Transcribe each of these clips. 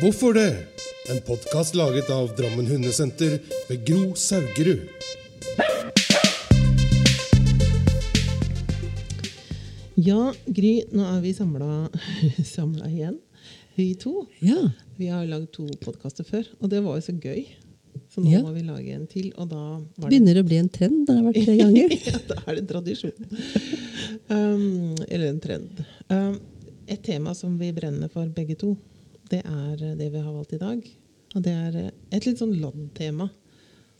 Hvorfor det? En podkast laget av Drammen Hundesenter ved Gro Saugerud. Ja, Gry, nå er vi samla igjen, vi to. Ja. Vi har lagd to podkaster før, og det var jo så gøy. Så nå Ja. må vi lage en til, og da var det Begynner å bli en trend. Det har vært tre ganger. ja, da er det en tradisjon. Um, eller en trend. Um, et tema som vi brenner for begge to, det er det vi har valgt i dag. Og det er et litt sånn land-tema.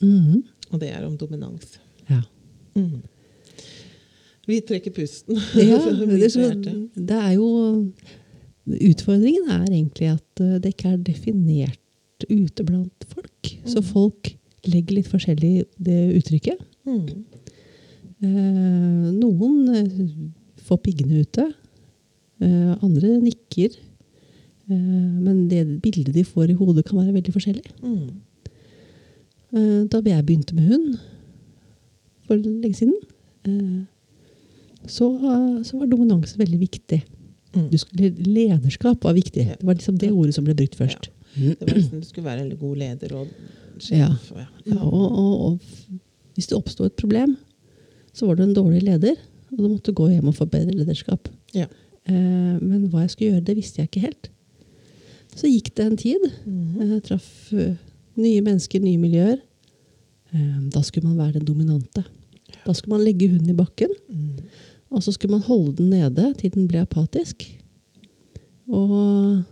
Mhm. Og det er om dominans. ja. Mm. Vi trekker pusten. ja det, er så, det er jo Utfordringen er egentlig at eh, det ikke er definert ute blant folk. Så folk legger litt forskjellig i det uttrykket. Mm. Eh, noen eh, får piggene ute. Eh, andre nikker. Eh, men det bildet de får i hodet, kan være veldig forskjellig. Mm. Eh, Da jeg begynte med hund for lenge siden, eh, så, så var dominanse veldig viktig. Mm. Du skulle, lederskap var viktig. Ja. Det var liksom det ordet som ble brukt først. Det var nesten du skulle være en god leder og Ja. sjef. Ja. Ja, og, og, og hvis det oppsto et problem, så var du en dårlig leder, og du måtte gå hjem og forbedre lederskap. Ja. Men hva jeg skulle gjøre, det visste jeg ikke helt. Så gikk det en tid. Mhm. Jeg traff eh, nye mennesker, nye miljøer. Eh, da skulle man være den dominante. Da skulle man legge hunden i bakken, Mm. og så skulle man holde den nede til den ble apatisk. Og,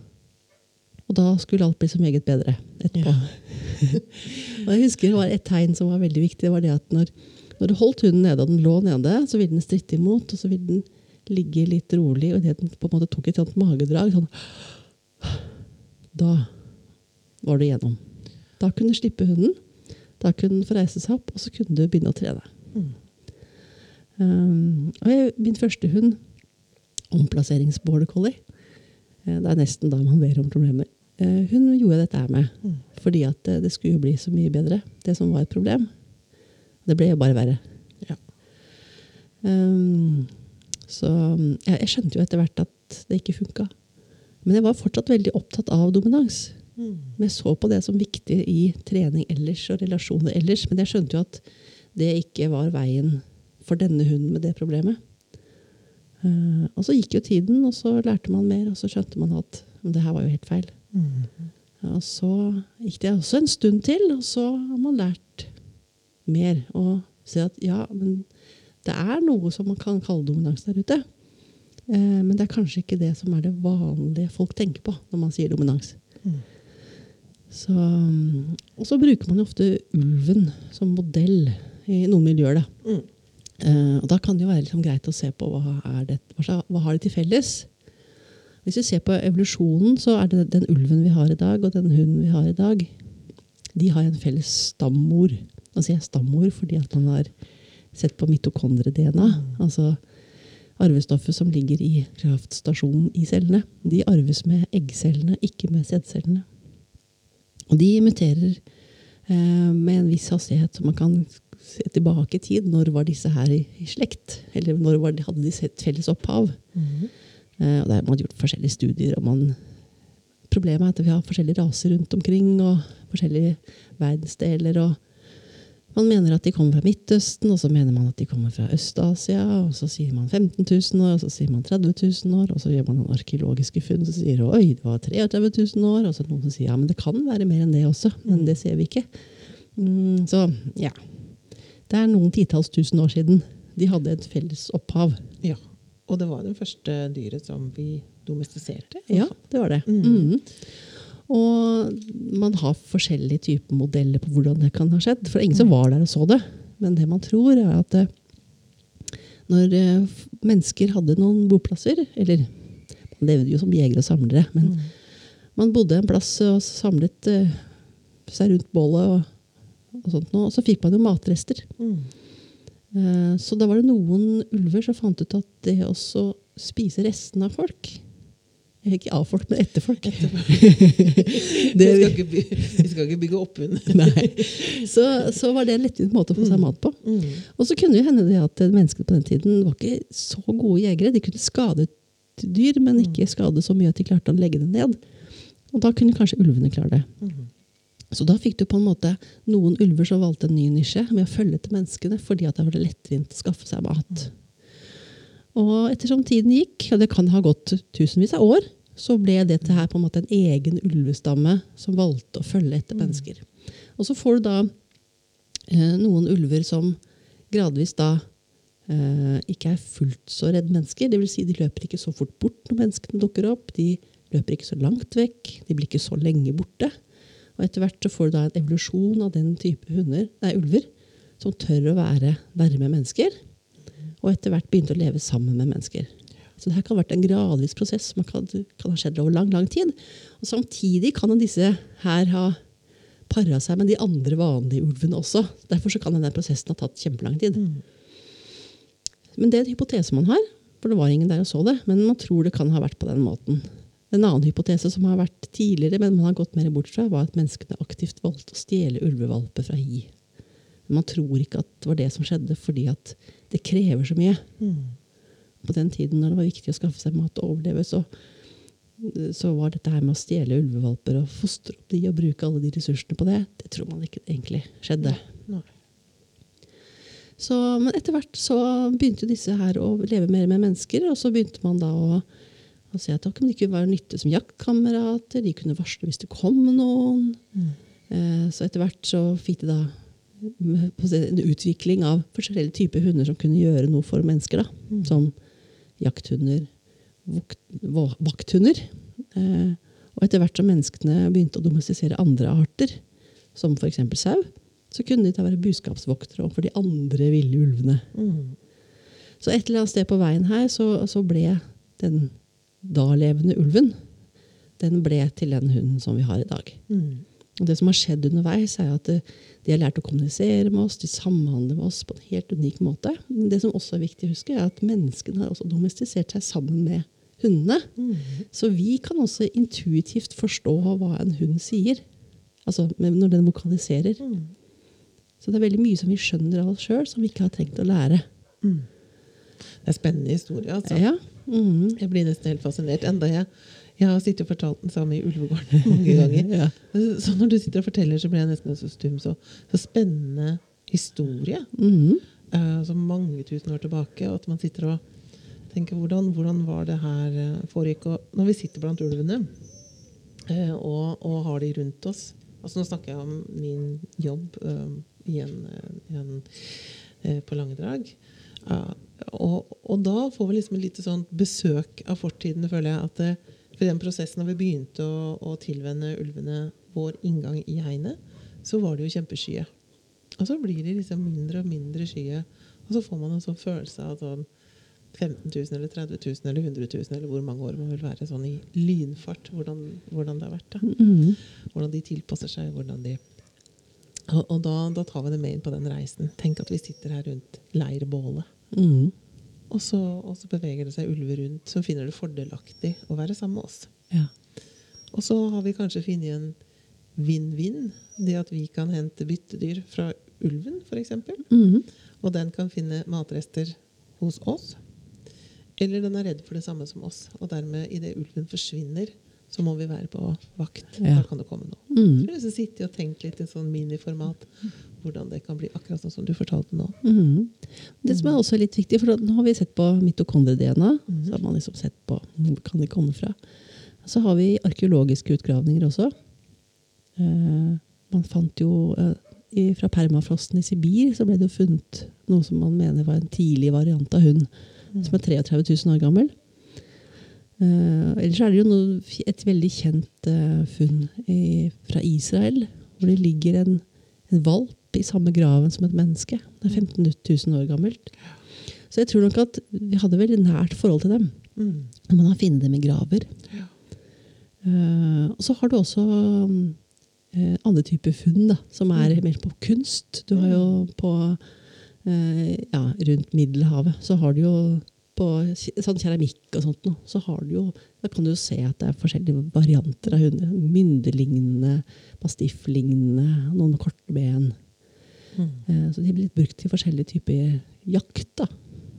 og da skulle alt bli så meget bedre etterpå. Ja. Og jeg husker det var et tegn som var veldig viktig. det var det at når, når du holdt hunden nede, og den lå nede, så ville den stritte imot, og så ville den ligge litt rolig. Og idet den på en måte tok et sånt magedrag, sånn, da var du igjennom. Da kunne du slippe hunden. Da kunne den få reise seg opp, og så kunne du begynne å trene. Mm. Um, jeg, min første hund, omplasseringsborder collie, eh, det er nesten da man ber om problemer. Eh, hun gjorde dette her med, Mm. fordi at eh, det skulle jo bli så mye bedre. Det som var et problem, det ble jo bare verre. Ja. Um, så jeg, jeg skjønte jo etter hvert at det ikke funka. Men jeg var fortsatt veldig opptatt av dominans. Mm. Men jeg så på det som viktig i trening ellers og relasjoner ellers. Men jeg skjønte jo at det ikke var veien for denne hunden med det problemet. Uh, og så gikk jo tiden, og så lærte man mer, og så skjønte man at det her var jo helt feil. Mm. Og så gikk det også en stund til, og så har man lært mer. Og se at ja, men det er noe som man kan kalle dominans der ute. Eh, men det er kanskje ikke det som er det vanlige folk tenker på når man sier dominans. Mm. Så, um, og så bruker man jo ofte ulven som modell i noen miljøer. Da. Mm. Eh, og da kan det jo være liksom greit å se på hva, er det, hva, hva har de til felles. Hvis vi ser på evolusjonen, så er det den ulven vi har i dag, og den hunden vi har i dag, de har en felles stammor. Nå sier jeg stammor fordi at man har sett på mitokondre-DNA. Altså arvestoffet som ligger i kraftstasjonen i cellene. De arves med eggcellene, ikke med sædcellene. Og de muterer eh, med en viss hastighet, så man kan se tilbake i tid. Når var disse her i, i slekt? Eller når var de, hadde de sett felles opphav? Mm. Eh, og der har man gjort forskjellige studier. og man, Problemet er at vi har forskjellige raser rundt omkring, og forskjellige verdensdeler. og Man mener at de kommer fra Midtøsten, og så mener man at de kommer fra Øst-Asia. Og så sier man 15 000 år, og så sier man 30 000 år. Og så gjør man noen arkeologiske funn som sier oi, det var 33 000 år. Og så noen som sier ja, men det kan være mer enn det også, men det ser vi ikke. Mm, så ja. Det er noen titalls tusen år siden de hadde et felles opphav. Ja. Og det var det første dyret som vi domestiserte. Ja, det var det. Mm. Mhm. Og man har forskjellige typer modeller på hvordan det kan ha skjedd. For det er ingen som var der og så det. Men det man tror, er at eh, når eh, mennesker hadde noen boplasser Eller man levde jo som jegere og samlere, men Mm. man bodde en plass og samlet eh, seg rundt bålet, og, og sånt noe, og så fikk man jo matrester. Mm. Så da var det noen ulver som fant ut at det også spise restene av folk Ikke av folk, men etter folk. vi, skal ikke by, vi skal ikke bygge opp under. Så, så var det en lettvint måte å få seg mat på. Mm. Og så kunne det jo hende det at menneskene på den tiden var ikke så gode jegere. De kunne skade dyr, men ikke skade så mye at de klarte å legge det ned. Og da kunne kanskje ulvene klare det. Så da fikk du på en måte noen ulver som valgte en ny nisje med å følge etter menneskene fordi at det var lettvint å skaffe seg mat. Og ettersom tiden gikk, og det kan ha gått tusenvis av år, så ble dette her på en måte en egen ulvestamme som valgte å følge etter mennesker. Og så får du da eh, noen ulver som gradvis da eh, ikke er fullt så redd mennesker. Det vil si, de løper ikke så fort bort når menneskene dukker opp. De løper ikke så langt vekk. De blir ikke så lenge borte. Og etter hvert så får du da en evolusjon av den type hunder, nei, ulver som tør å være nærme mennesker. Og etter hvert begynte å leve sammen med mennesker. Så det her kan ha vært en gradvis prosess som kan, kan ha skjedd over lang lang tid. Og Samtidig kan disse her ha para seg med de andre vanlige ulvene også. Derfor så kan denne prosessen ha tatt kjempelang tid. Men det er en hypotese man har, for det var ingen der og så det. Men man tror det kan ha vært på den måten. En annen hypotese som har vært tidligere, men man har gått mer bort fra, var at menneskene aktivt valgte å stjele ulvevalper fra hi. Men man tror ikke at det var det som skjedde, fordi at det krever så mye. På den tiden når det var viktig å skaffe seg mat og overleve, så, så var dette her med å stjele ulvevalper og fostre opp de og bruke alle de ressursene på det, det tror man ikke egentlig skjedde. Nei. Så, men etter hvert så begynte disse her å leve mer med mennesker, og så begynte man da å, og si at de kunne være nyttige som jaktkamerater, de kunne varsle hvis det kom noen. Eh, så etter hvert så fikk de da mm, en utvikling av forskjellige typer hunder som kunne gjøre noe for mennesker. da, Som jakthunder, vakthunder. Eh, og etter hvert som menneskene begynte å domestisere andre arter, som f.eks. sau, så kunne de da være buskapsvoktere overfor de andre ville ulvene. Så et eller annet sted på veien her så, så ble den dalevende ulven den ble til den hunden som vi har i dag. Og det som har skjedd underveis, er at eh, de har lært å kommunisere med oss, de samhandler med oss på en helt unik måte. Men det som også er viktig å huske, er at menneskene har også domestisert seg sammen med hundene. Så vi kan også intuitivt forstå hva en hund sier. Altså når den vokaliserer. Så det er veldig mye som vi skjønner av oss sjøl, som vi ikke har trengt å lære. Det er spennende historie. altså. Ja. Mhm. Jeg blir nesten helt fascinert. Enda jeg, jeg har sittet og fortalt den samme i Ulvegården mange ganger. Ja. Så når du sitter og forteller, så blir jeg nesten så stum. Så, så spennende historie. Mhm. eh, så mange tusen år tilbake. Og at man sitter og tenker hvordan, hvordan var det her eh, foregikk. Og når vi sitter blant ulvene eh, og, og har de rundt oss altså Nå snakker jeg om min jobb uh, igjen, igjen på Langedrag. Og, og da får vi liksom et lite sånt besøk av fortiden, føler jeg. at det, For i den prosessen da vi begynte å, å tilvenne ulvene vår inngang i hegnet, så var det jo kjempeskye. Og så blir de liksom mindre og mindre skye. Og så får man en sånn følelse av sånn 15 000 eller 30 000 eller 100 000 eller hvor mange år man vil være sånn i lynfart. Hvordan, hvordan det har vært. da. Mhm. Hvordan de tilpasser seg. hvordan de... Og, og da, da tar vi det med inn på den reisen. Tenk at vi sitter her rundt leirbålet. Mhm. Og så, og så beveger det seg ulver rundt som finner det fordelaktig å være sammen med oss. Ja. Og så har vi kanskje funnet en vinn-vinn. Det at vi kan hente byttedyr fra ulven, f.eks. Mhm. Og den kan finne matrester hos oss. Eller den er redd for det samme som oss. Og dermed, idet ulven forsvinner, så må vi være på vakt. Ja. Da kan det komme noe. Mhm. Så sitte og tenke litt i sånn miniformat. Hvordan det kan bli akkurat sånn som du fortalte nå. Mhm. Det som er også litt viktig, for nå har vi sett på mitokondrie-DNA. Så har man liksom sett på hvor kan det komme fra. Så har vi arkeologiske utgravninger også. Eh, man fant jo eh, Fra permafrosten i Sibir så ble det jo funnet noe som man mener var en tidlig variant av hund. Som er 33 000 år gammel. Eh, ellers er det jo noe, et veldig kjent eh, funn i, fra Israel. Hvor det ligger en, en valp i samme graven som et menneske. Det er 15 000 år gammelt. Så jeg tror nok at vi hadde veldig nært forhold til dem. Mm. Når man har funnet dem i graver. Ja. Eh, og så har du også eh, andre typer funn, da, som er mer på kunst. Du har jo på eh, ja, Rundt Middelhavet så har du jo på sånn keramikk og sånt noe, så har du jo, da kan du jo se at det er forskjellige varianter av hunder. Myndelignende, mastifflignende, noen med korte ben. Mm. Eh, så de blitt brukt til forskjellige typer jakt. da.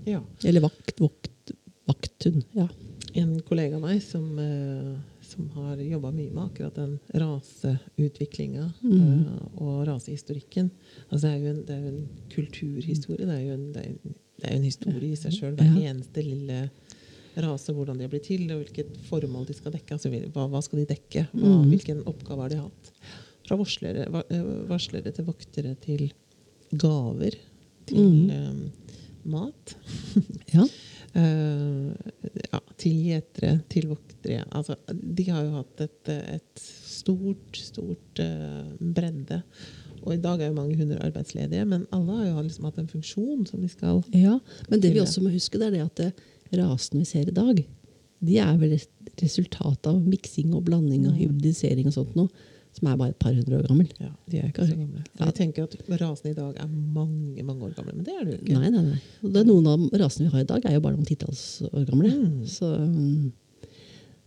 Ja. Eller vakt, vokt, vakthund. Ja. En kollega av meg som, eh, som har jobba mye med akkurat den raseutviklinga mm. og rasehistorikken. Altså det, er jo en, det er jo en kulturhistorie. Det er jo en, det er en, det er en historie i seg sjøl. Hver Ja. eneste lille rase, hvordan de har blitt til, og hvilket formål de skal dekke. Altså, hva, hva skal de dekke? Hva, Mm. Hvilken oppgave har de hatt? Fra varslere, va- eh, varslere til voktere til gaver til Mm. eh, mat. Ja. Eh, ja, til gjetere, til voktere. Altså, de har jo hatt et, et stort, stort eh, bredde. Og i dag er jo mange hunder arbeidsledige, men alle har jo liksom hatt en funksjon som de skal Ja, men det vi også må huske, det er det at eh, rasene vi ser i dag, de er vel et resultat av miksing og blanding og Mm. hybridisering og sånt noe, som er bare et par hundre år gammel. Ja, de er ikke så gamle. Ja. Jeg tenker at rasene i dag er mange mange år gamle, men det er det jo ikke. Nei, nei, nei. Det er noen av rasene vi har i dag, er jo bare noen titalls år gamle. Mm. Så, mm,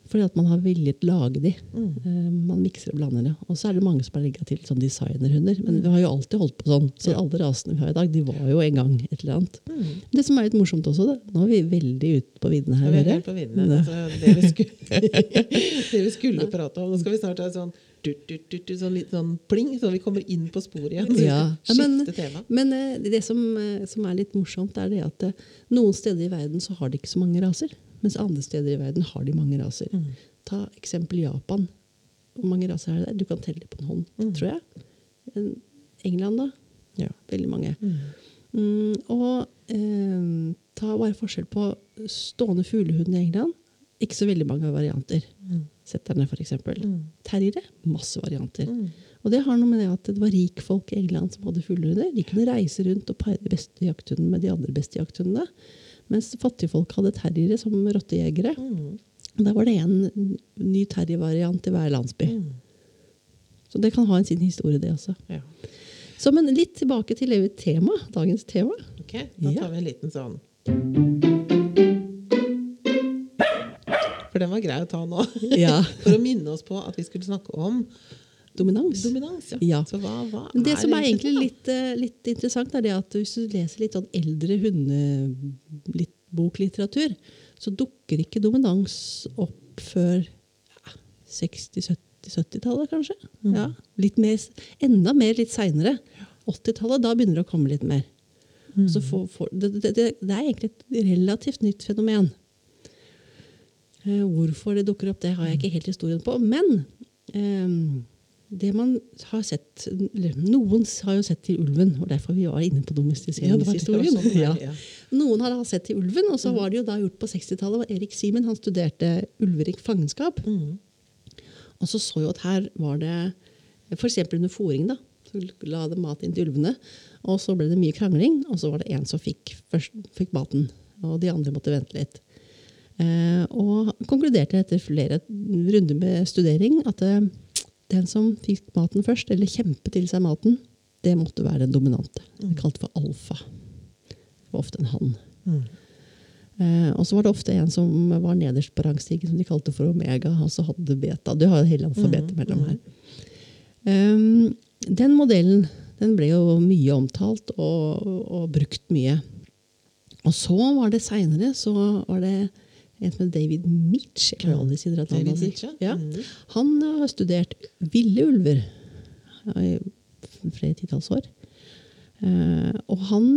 fordi at man har villet lage de. Mm. Eh, Man mikser og blander det. Og så er det mange som har legga til sånn designerhunder. Men vi har jo alltid holdt på sånn. Så alle rasene vi har i dag, de var jo en gang et eller annet. Mm. Det som er litt morsomt også, det, nå er vi veldig ute på viddene Ja, vi er helt på viddene. Altså, det, vi skulle, det vi skulle prate om. Nå skal vi snart ha sånn, sånn litt sånn pling, så vi kommer inn på sporet igjen. Ja. Ja, men-. Men eh, det som, eh, som er litt morsomt, er det at eh, noen steder i verden så har de ikke så mange raser. Mens andre steder i verden har de mange raser. Mm. Ta eksempel Japan. Hvor mange raser er det der? Du kan telle på en hånd, Mm. tror jeg. England, da? Ja. Veldig mange. Mm. Mm, og eh, ta bare forskjell på stående fuglehund i England. Ikke så veldig mange varianter. Mm. Setterne, f.eks. Mm. Terriere. Masse varianter. Mm. Og det har noe med det at det var rikfolk i England som hadde fuglehunder. De kunne reise rundt og pare de beste jakthundene med de andre beste jakthundene. Mens fattigfolk hadde terriere som rottejegere. Mm. Der var det en ny terriervariant i hver landsby. Mm. Så det kan ha en sin historie, det også. Ja. Så men litt tilbake til tema, dagens tema. Ok, da Ja. tar vi en liten sånn. For den var grei å ta nå. Ja. For å minne oss på at vi skulle snakke om Dominans. dominans. Ja. Ja. Så hva, hva det Det som er egentlig litt, eh, litt interessant, er det at hvis du leser litt sånn eldre hundeboklitteratur, så dukker ikke dominans opp før 60-70-tallet, kanskje. Mm. Ja, litt mer, enda mer litt seinere. 80-tallet, da begynner det å komme litt mer. Mm. Så for, det, det, det, det er egentlig et relativt nytt fenomen. Eh, hvorfor det dukker opp, det har jeg ikke helt historien på. Men eh, det man har sett Noen har jo sett til ulven, og derfor vi var inne på domestiseringshistorien. ja. ja. Noen har sett til ulven, og så var det jo da gjort på 60-tallet. Erik Simen han studerte ulverik fangenskap. Mm. Og så så jo at her var det f.eks. under fòring. da, Så la det mat inn til ulvene. Og så ble det mye krangling, og så var det en som fikk, først, fikk maten. Og de andre måtte vente litt. Eh, og konkluderte etter flere runder med studering at eh, den som fikk maten først, eller kjempet til seg maten, det måtte være den dominante. Det kalte for alfa. Det var ofte en hann. Mm. Eh, og så var det ofte en som var nederst på rangstigen, som de kalte for omega, og så hadde beta. Du har hele alfabetet Mm, mellom her. Um, den modellen den ble jo mye omtalt og, og brukt mye. Og så var det seinere så var det en som het David Mitch. Jeg aldri si det David navnet. Mitch, ja. Mm. Han eh, har studert ville ulver i flere titalls år. Eh, og han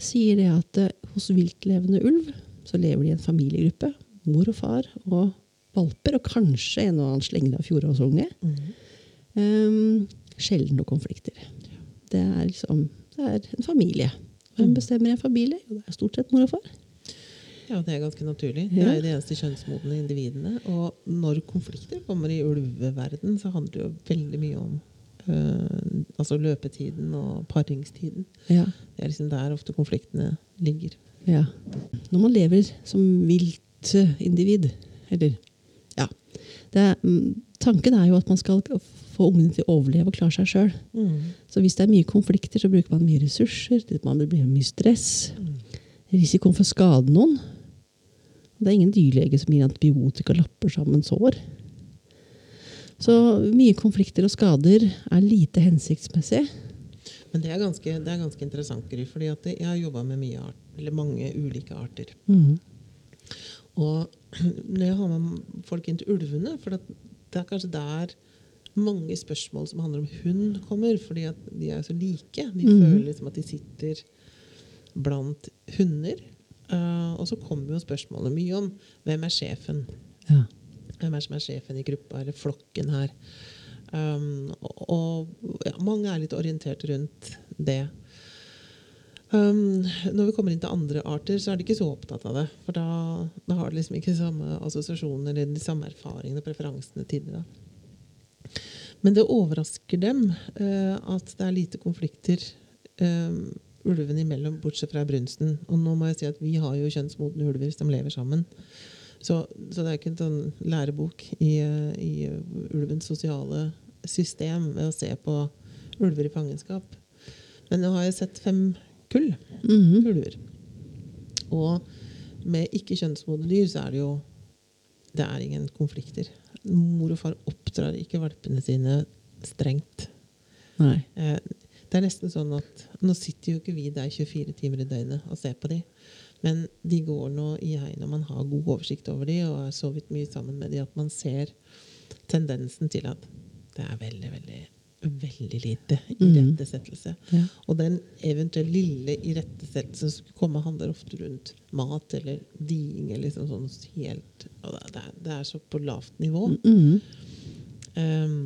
sier det at eh, hos viltlevende ulv så lever de i en familiegruppe. Mor og far og valper, og kanskje en og annen slenger av fjorårsunge. Mm. Um, sjelden noen konflikter. Det er liksom det er en familie. Hvem bestemmer i en familie? Jo, det er stort sett mor og far. Ja, det er ganske naturlig. Det er de eneste kjønnsmodne individene. Og når konflikter kommer i ulveverden, så handler det jo veldig mye om øh, altså løpetiden og paringstiden. Ja. Det er liksom der ofte konfliktene ligger. Ja. Når man lever som vilt individ, eller Ja. Det er, mm, tanken er jo at man skal få ungene til å overleve og klare seg sjøl. Så hvis det er mye konflikter, så bruker man mye ressurser. Man blir mye stress. Risikoen for å skade noen. Det er ingen dyrlege som gir antibiotika og lapper sammen sår. Så mye konflikter og skader er lite hensiktsmessig. Men det er ganske, det er ganske interessant, Gry. fordi jeg har jobba med art, eller mange ulike arter. Mm. Og når jeg har med folk inn til ulvene For det er kanskje der mange spørsmål som handler om hund, kommer. Fordi at de er så like. De mm. føler liksom at de sitter blant hunder. Eh, og så kommer jo spørsmålet mye om hvem er sjefen? Ja. Hvem er som er sjefen i gruppa, eller flokken her? Um, og og ja, mange er litt orientert rundt det. Um, når vi kommer inn til andre arter, så er de ikke så opptatt av det. For da, da har de liksom ikke samme assosiasjoner eller de samme erfaringene og preferansene tidligere. Men det overrasker dem uh, at det er lite konflikter eh, ulvene imellom, bortsett fra brunsten. Og nå må jeg si at vi har jo kjønnsmodne ulver som lever sammen. Så, så det er ikke en sånn lærebok i, eh, i ulvens sosiale system ved å se på ulver i fangenskap. Men nå har jeg sett fem kull Mhm. ulver. Og med ikke-kjønnsmodne dyr så er det jo Det er ingen konflikter. Mor og far oppdrar ikke valpene sine strengt. Nei. Eh, Det er nesten sånn at Nå sitter jo ikke vi der 24 timer i døgnet og ser på de. Men de går nå i hegn, og man har god oversikt over de, og har sovet mye sammen med de, at man ser tendensen til at det er veldig, veldig, veldig lite irettesettelse. Ja. Og den eventuelt lille irettesettelsen som skulle komme, handler ofte rundt mat eller diing. liksom sånn helt, det, er, det er så på lavt nivå. Mm. Um,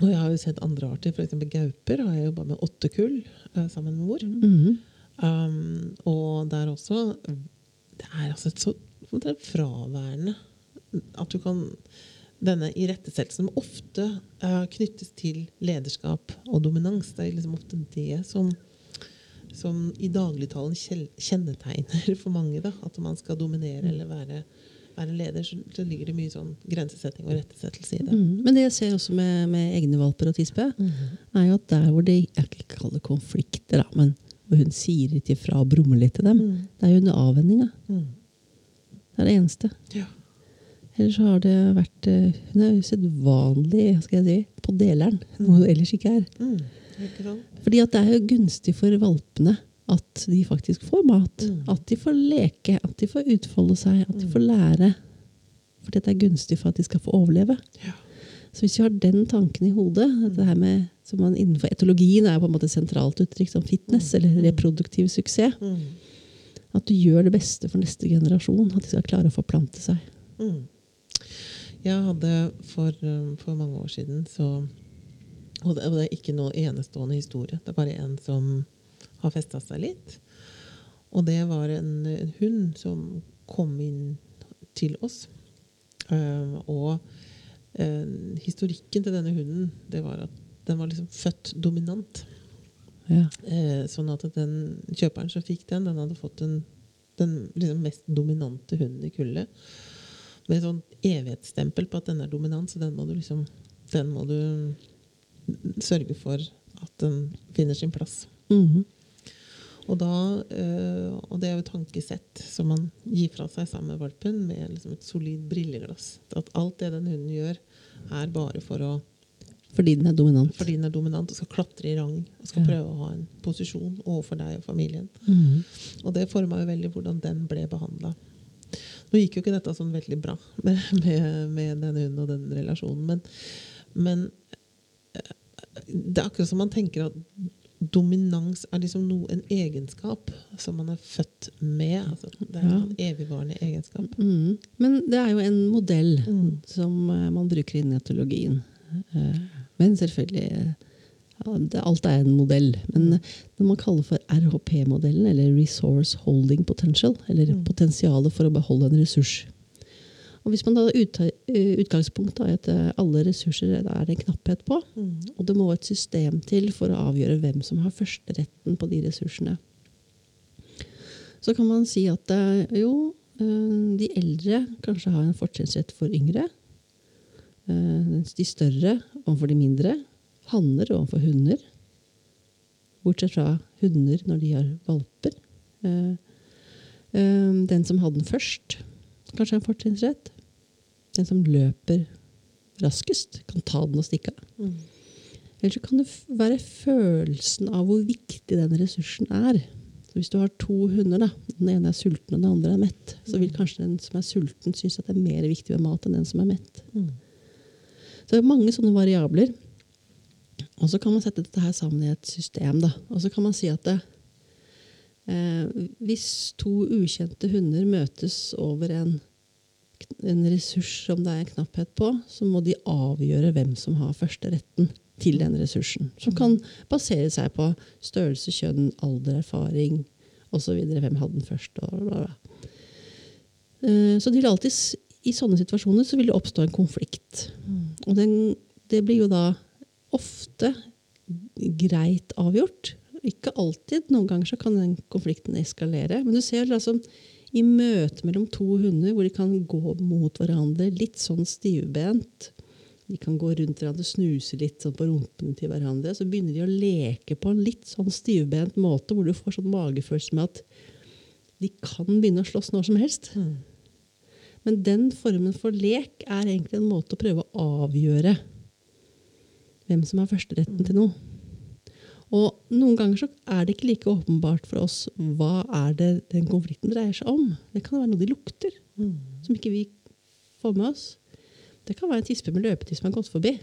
og jeg har jo sett andre arter, f.eks. gauper har jeg jobba med åtte kull eh, sammen med mor. Mhm. Um, og der også Det er altså et så det er fraværende at du kan Denne irettesettelsen som ofte uh, knyttes til lederskap og dominans. Det er liksom ofte det som, som i dagligtalen kjennetegner for mange. Da, at man skal dominere eller være, være leder. Så, så ligger det mye sånn grensesetting og rettesettelse i det. Mm. Men det jeg ser også med, med egne valper og tispe, er jo at der hvor det Jeg kan ikke kalle det konflikter, da, men hvor hun sier litt ifra og brummer litt til dem, Mm. det er jo under avvenninga. Mm. Det er det eneste. Ja. Ellers så har det vært eh, Hun er jo sedvanlig hva skal jeg si, på deleren, noe hun ellers ikke er. Mm. Ikke? Fordi at det er jo gunstig for valpene at de faktisk får mat. Mm. At de får leke, at de får utfolde seg, at de Mm. får lære. For dette er gunstig for at de skal få overleve. Ja. Så hvis vi har den tanken i hodet, det her med, som man innenfor etologien er på en måte sentralt uttrykk som fitness eller reproduktiv suksess, Mm. at du gjør det beste for neste generasjon, at de skal klare å forplante seg. Mm. Jeg hadde for, um, for mange år siden så og det, og det er ikke noe enestående historie. Det er bare en som har festa seg litt. Og det var en, en hund som kom inn til oss. Uh, og uh, historikken til denne hunden det var at den var liksom født dominant. Ja. Uh, sånn at den kjøperen som fikk den, den hadde fått den, den liksom mest dominante hunden i kullet. Med et sånt evighetsstempel på at den er dominant, så den må du liksom Den må du sørge for at den finner sin plass. Mhm. Og, da, eh, og det er jo et tankesett som man gir fra seg sammen med valpen, med liksom et solid brilleglass. At alt det den hunden gjør, er bare for å Fordi den er dominant. fordi den er dominant og skal klatre i rang og skal Ja. prøve å ha en posisjon overfor deg og familien. Mm. Og det forma jo veldig hvordan den ble behandla. Nå gikk jo ikke dette sånn veldig bra med, med, med den hunden og den relasjonen, men, men eh, det er akkurat som man tenker at dominans er liksom noe, en egenskap som man er født med. Altså, det er Ja. en evigvarende egenskap. Mm. Men det er jo en modell Mm. som eh, man bruker innen etologien. Eh, Men selvfølgelig ja, det, Alt er en modell. Men eh, når man kaller for RHP-modellen, eller Resource Holding Potential, eller Mm. potensialet for å beholde en ressurs. Og Hvis man da eh, utgangspunkt i at eh, alle ressurser er det knapphet på, Mm. og det må et system til for å avgjøre hvem som har førsteretten på de ressursene. Så kan man si at eh, jo, eh, de eldre kanskje har en fortrinnsrett for yngre. eh, de større overfor de mindre. Hanner overfor hunder. Bortsett fra hunder når de har valper. Eh, eh, Den som hadde den først, kanskje en fortrinnsrett. Den som løper raskest, kan ta den og stikke av. Mm. Eller så kan det være følelsen av hvor viktig den ressursen er, Så hvis du har to hunder, da, den ene er sulten og den andre er mett, så vil kanskje den som er sulten, synes at det er mer viktig med mat enn den som er mett. Mm. Så det er mange sånne variabler. Og så kan man sette dette her sammen i et system. Da. Og så kan man si at det, eh, hvis to ukjente hunder møtes over en, en ressurs som det er en knapphet på, så må de avgjøre hvem som har førsteretten til den ressursen. Som kan basere seg på størrelse, kjønn, alder, erfaring osv. Hvem hadde den først? Og bla, bla. Eh, Så det vil alltid, i sånne situasjoner så vil det oppstå en konflikt. Og den, det blir jo da ofte greit avgjort. Ikke alltid. Noen ganger så kan den konflikten eskalere. Men du ser altså i møte mellom to hunder hvor de kan gå mot hverandre litt sånn stivbent. De kan gå rundt hverandre, snuse litt sånn på rumpene til hverandre. Så begynner de å leke på en litt sånn stivbent måte hvor du får sånn magefølelse med at de kan begynne å slåss når som helst. Mm. Men den formen for lek er egentlig en måte å prøve å avgjøre hvem som har førsteretten til noe. Og noen ganger så er det ikke like åpenbart for oss hva er det den konflikten dreier seg om. Det kan være noe de lukter, Mm. som ikke vi får med oss. Det kan være en tispe med løpetid som har gått forbi.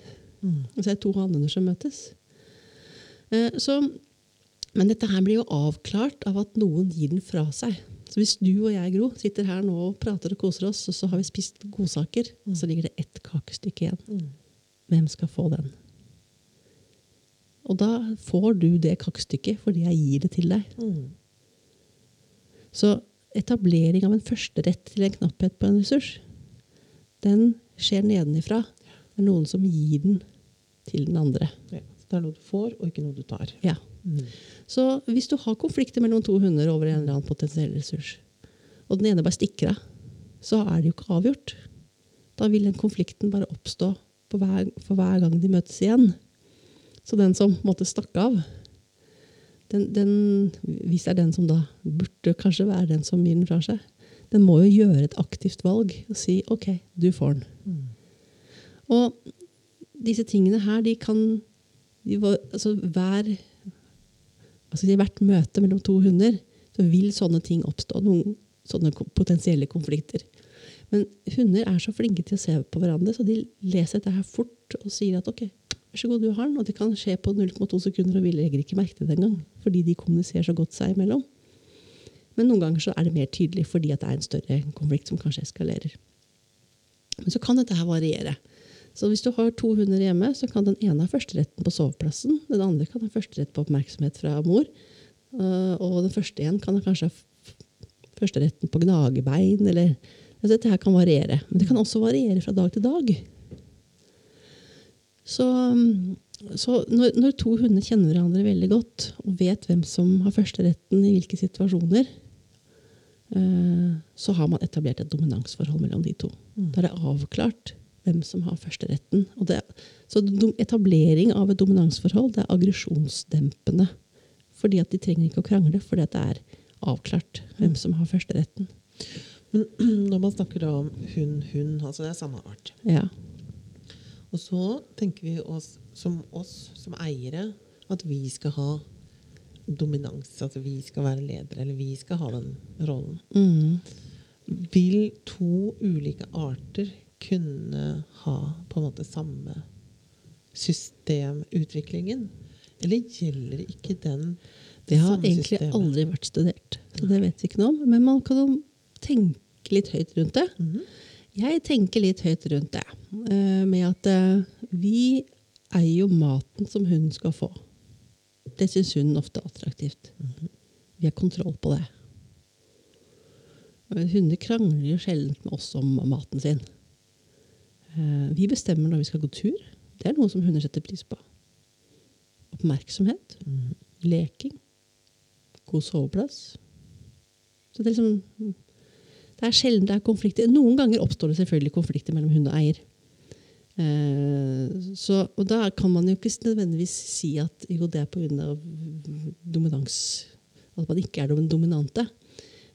Mm. Så så er det to hanner som møtes. Eh, så, men dette her blir jo avklart av at noen gir den fra seg. Så hvis du og jeg, Gro, sitter her nå og prater og koser oss, og så har vi spist godsaker, og så ligger det ett kakestykke igjen. Mm. Hvem skal få den? Og da får du det kakestykket fordi jeg gir det til deg. Mm. Så etablering av en førsterett til en knapphet på en ressurs, den skjer nedenifra. Det er noen som gir den til den andre. Ja. Det er noe du får, og ikke noe du tar. Ja. Mm. Så hvis du har konflikter mellom to hunder over en eller annen potensiell ressurs, og den ene bare stikker av, så er det jo ikke avgjort. Da vil den konflikten bare oppstå på hver, for hver gang de møtes igjen. Så den som måtte stakke av, den, den, hvis det er den som da burde kanskje være den som gir den fra seg, den må jo gjøre et aktivt valg og si OK, du får den. Mm. Og disse tingene her, de kan de altså hver, altså hvert møte mellom to hunder så vil sånne ting oppstå. Noen sånne potensielle konflikter. Men hunder er så flinke til å se på hverandre, så de leser dette her fort og sier at ok, vær så god, du har den. Og det kan skje på 0,2 sekunder, og vi legger ikke merke til det engang. Fordi de kommuniserer så godt seg imellom. Men noen ganger er det mer tydelig fordi det er en større konflikt som kanskje eskalerer. Men så kan dette her variere. Så hvis du har to hunder hjemme, så kan den ene ha førsteretten på soveplassen. Den andre kan ha førsterett på oppmerksomhet fra mor. øh, Og den første igjen kan ha kanskje ha førsteretten på gnagebein. Eller, altså dette her kan variere. Men det kan også variere fra dag til dag. Så, mm, så når, når to hunder kjenner hverandre veldig godt og vet hvem som har førsteretten i hvilke situasjoner, eh, så har man etablert et dominansforhold mellom de to. Da er det avklart hvem som har førsteretten. Så etablering av et dominansforhold det er aggresjonsdempende. Fordi at de trenger ikke å krangle, fordi at det er avklart hvem som har førsteretten. Men når man snakker om hund-hund, altså det er samme art. Ja. Og så tenker vi oss som oss som eiere at vi skal ha dominans. At vi skal være ledere, eller vi skal ha den rollen. Mm. Vil to ulike arter kunne ha på en måte samme systemutviklingen? Eller gjelder ikke den Det har egentlig systemet? aldri vært studert, så det vet vi ikke noe om. Men man kan jo tenke litt høyt rundt det. Mhm. Jeg tenker litt høyt rundt det, eh, med at eh, vi eier jo maten som hunden skal få. Det syns hunden ofte er attraktivt. Vi har kontroll på det. Hunder krangler jo sjelden med oss om maten sin. Eh, Vi bestemmer når vi skal gå tur. Det er noe som hunder setter pris på. Oppmerksomhet, Mhm. leking, god soveplass. Så det er liksom Det er sjelden det er konflikter. Noen ganger oppstår det selvfølgelig konflikter mellom hund og eier. Eh, så, og da kan man jo ikke nødvendigvis si at jo, det er pga. dominans. At man ikke er den dominante.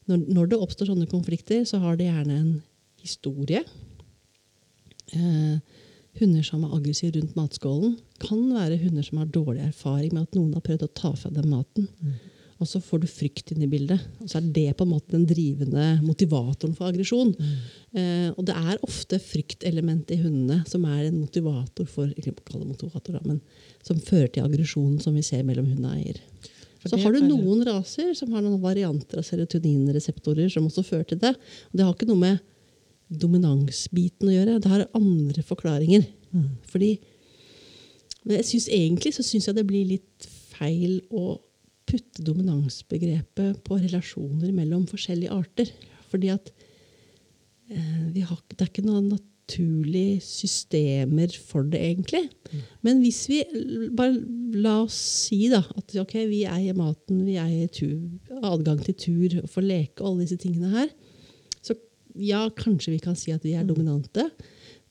Når, når det oppstår sånne konflikter, så har det gjerne en historie. Eh, hunder som er aggressive rundt matskålen, kan være hunder som har dårlig erfaring med at noen har prøvd å ta fra dem maten. Og så får du frykt inn i bildet. Og så er det på en måte den drivende motivatoren for aggresjon. Eh, og det er ofte fryktelementet i hundene som er en motivator for ikke kalle det motivator, da, men som fører til aggresjonen som vi ser mellom hund og eier. Så har du noen raser som har noen varianter av serotoninreseptorer som også fører til det. Og det har ikke noe med dominansbiten å gjøre. Det har andre forklaringer. Fordi men jeg synes egentlig så syns jeg det blir litt feil å putte dominansbegrepet på relasjoner mellom forskjellige arter. Fordi at eh, har, det er ikke noen naturlige systemer for det, egentlig. Men hvis vi bare la oss si da, at okay, vi eier maten, vi eier tur, adgang til tur, og får leke og alle disse tingene her, så ja, kanskje vi kan si at vi er dominante.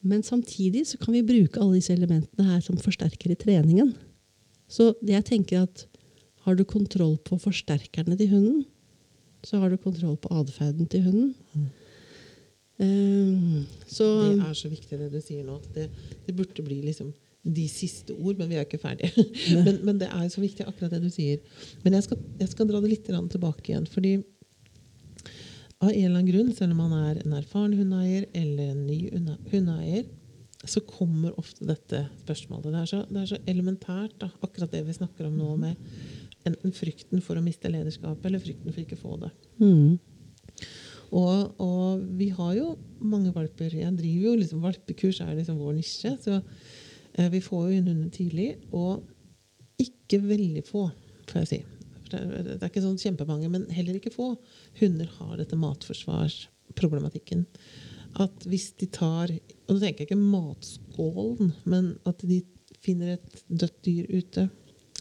Men samtidig så kan vi bruke alle disse elementene her som forsterker i treningen. Så jeg tenker at har du kontroll på forsterkerne til hunden, så har du kontroll på atferden til hunden. Eh, så Det er så viktig det du sier nå. Det, det burde bli liksom de siste ord, men vi er ikke ferdige. men, men det er så viktig, akkurat det du sier. Men jeg skal, jeg skal dra det litt tilbake igjen. fordi av en eller annen grunn, selv om man er en erfaren hundeeier eller en ny hunde- hundeeier, så kommer ofte dette spørsmålet. Det er så, det er så elementært, da, akkurat det vi snakker om nå, med enten frykten for å miste lederskapet eller frykten for ikke å få det. mm, Og, og vi har jo mange valper. Jeg driver jo liksom Valpekurs er liksom vår nisje. Så eh, vi får jo inn hunder tidlig. Og ikke veldig få, får jeg si. Det er, det er ikke sånn kjempemange, men heller ikke få hunder har dette matforsvarsproblematikken. At hvis de tar Og nå tenker jeg ikke matskålen, men at de finner et dødt dyr ute.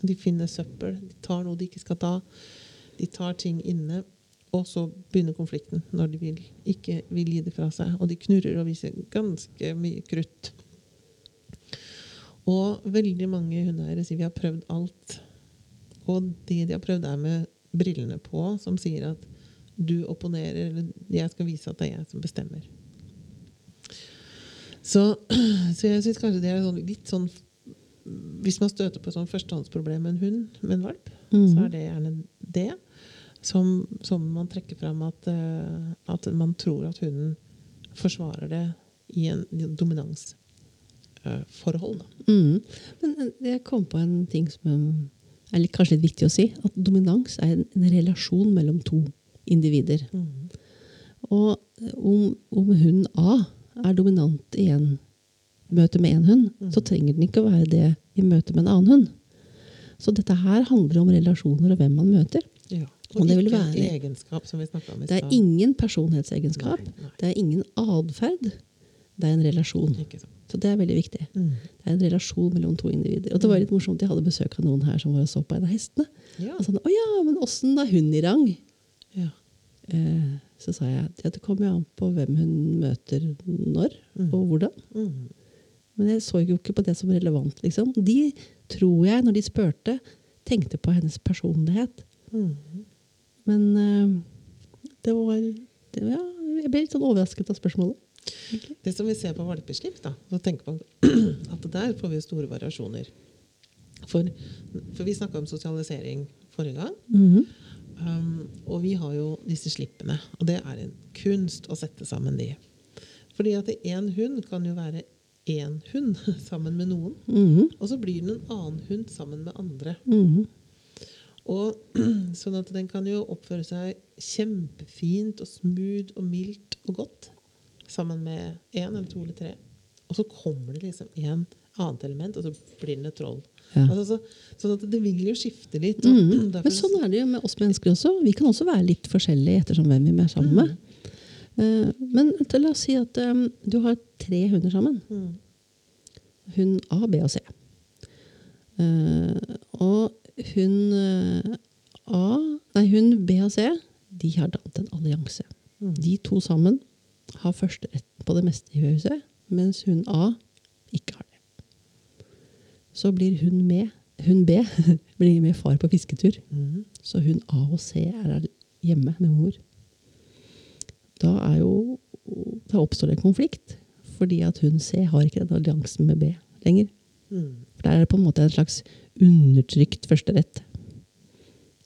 De finner søppel. De tar noe de ikke skal ta. De tar ting inne. Og så begynner konflikten når de vil, ikke vil gi det fra seg. Og de knurrer og viser ganske mye krutt. Og veldig mange hundeeiere sier vi har prøvd alt. Og det de har prøvd, er med brillene på, som sier at du opponerer, eller jeg skal vise at det er jeg som bestemmer. Så, så jeg syns kanskje det er sånn, litt sånn Hvis man støter på sånn førstehåndsproblem med en hund, med en valp, så er det gjerne det som, som man trekker fram at, eh, at man tror at hunden forsvarer det i en dominansforhold. da. mm. Men eh, jeg kom på en ting som eh, er litt, kanskje litt viktig å si. At dominans er en, en relasjon mellom to individer. Og eh, om, om hund A er dominant i en møte med en hund, så trenger den ikke å være det i møte med en annen hund. Så dette her handler om relasjoner og hvem man møter. Ja. Og Og det ikke være- egenskap, som vi om i Det er ingen personlighetsegenskap. Nei, nei. Det er ingen atferd. Det er en relasjon. Så det er veldig viktig. Mm. Det er en relasjon mellom to individer. Og det var litt morsomt, jeg hadde besøk av noen her som var og så på en av hestene. Ja. Og sånn, å ja, men åssen er hun i rang? ja. Eh, så sa jeg at det kommer jo an på hvem hun møter når, og hvordan. Mm. Men jeg så jo ikke på det som relevant. liksom. De tror jeg, når de spurte, tenkte på hennes personlighet. Mm. Men uh, det var det, ja, Jeg ble litt sånn overrasket av spørsmålet. Okay. Det som vi ser på valpeslipp, da, så tenker man at der får vi store variasjoner. For, for vi snakka om sosialisering forrige gang. Mhm. Um, og vi har jo disse slippene. Og det er en kunst å sette sammen de. Fordi at én hund kan jo være én hund sammen med noen. Mhm. Og så blir den en annen hund sammen med andre. Mhm. Og Sånn at den kan jo oppføre seg kjempefint og smooth og mildt og godt sammen med én eller to eller tre. Og så kommer det liksom en annet element, og så blir den et troll. Ja. Altså, så, sånn at det vil jo skifte litt. Mhm. Men sånn er det jo med oss mennesker også. Vi kan også være litt forskjellige ettersom hvem vi er sammen med. Eh, men la oss si at eh, du har tre hunder sammen. Mm. Hund A, B og C. Eh, og hund A Nei, hund B og C de har dannet en allianse. Mm. De to sammen har førsteretten på det meste i huset, mens hund A ikke har det. Så blir hun med. Hun B blir med far på fisketur. Mhm. Så hun A og C er hjemme med mor. Da, er jo, da oppstår det en konflikt, fordi at hun C har ikke den alliansen med B lenger. Mm. For der er det på en måte en slags undertrykt førsterett.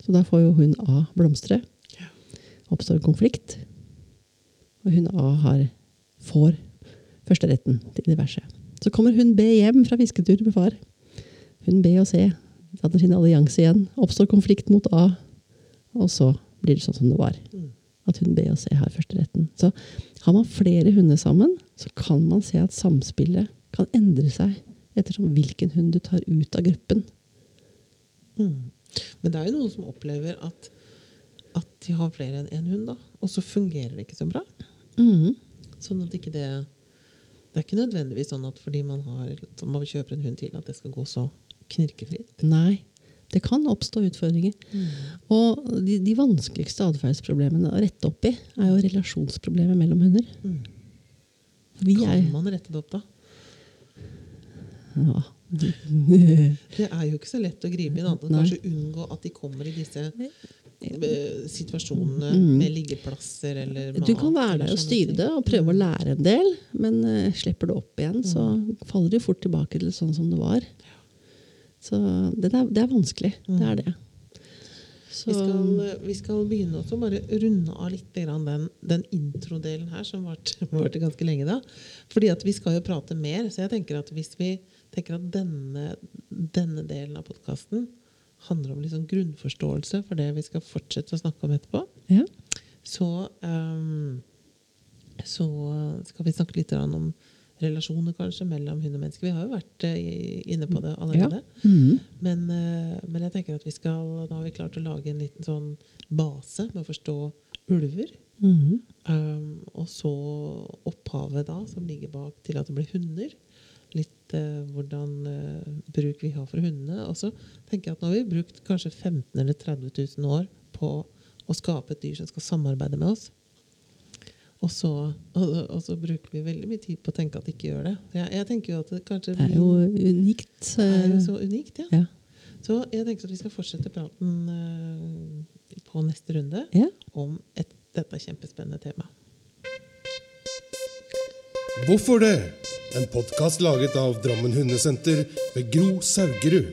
Så da får jo hun A blomstre. Oppstår konflikt. Og hun A har, får førsteretten til diverse. Så kommer hun B hjem fra fisketur med far. Hun B og C danner sin allianse igjen. Oppstår konflikt mot A. Og så blir det sånn som det var. At hun B og C har førsteretten. Så har man flere hunder sammen, så kan man se at samspillet kan endre seg ettersom hvilken hund du tar ut av gruppen. Mm. Men det er jo noen som opplever at, at de har flere enn én hund, da. Og så fungerer det ikke så bra. Mm. Sånn at ikke det Det er ikke nødvendigvis sånn at fordi man, har, man kjøper en hund til, at det skal gå så knirkefritt. Nei. Det kan oppstå utfordringer. Og de, de vanskeligste atferdsproblemene å rette opp i, er jo relasjonsproblemer mellom hunder. Mm. Vi Kan man rette det opp, da? ja. Det er jo ikke så lett å gripe inn, annet enn kanskje unngå at de kommer i disse eh, situasjonene Mm. med liggeplasser eller mat. Du kan være der og styre det og prøve å lære en del, men eh, slipper du opp igjen, så Mm. faller du fort tilbake til sånn som det var. Så det er, det er vanskelig. Det er det. Så, Vi skal, vi skal begynne også bare runde av litt grann den, den introdelen her, som varte varte ganske lenge da. Fordi at vi skal jo prate mer, så jeg tenker at hvis vi tenker at denne, denne delen av podkasten handler om liksom grunnforståelse for det vi skal fortsette å snakke om etterpå, ja. så, um, så skal vi snakke litt om relasjoner kanskje mellom hund og menneske. Vi har jo vært eh, inne på det allerede. Mhm. Men, eh, men jeg tenker at vi skal, da har vi klart å lage en liten sånn base med å forstå ulver. Mhm. Um, og så opphavet da, som ligger bak til at det blir hunder. Litt uh, hvordan uh, bruk vi har for hundene. Og så tenker jeg at nå har vi brukt kanskje 15 eller 30 000 år på å skape et dyr som skal samarbeide med oss. Og så, og, og så bruker vi veldig mye tid på å tenke at de ikke gjør det. Jeg, jeg tenker jo at det kanskje Det er jo unikt. det er jo eh, så unikt, ja. Ja. Så jeg tenker at vi skal fortsette praten eh, på neste runde Ja. om et, dette kjempespennende temaet. Hvorfor det? En podkast laget av Drammen Hundesenter ved Gro Saugerud.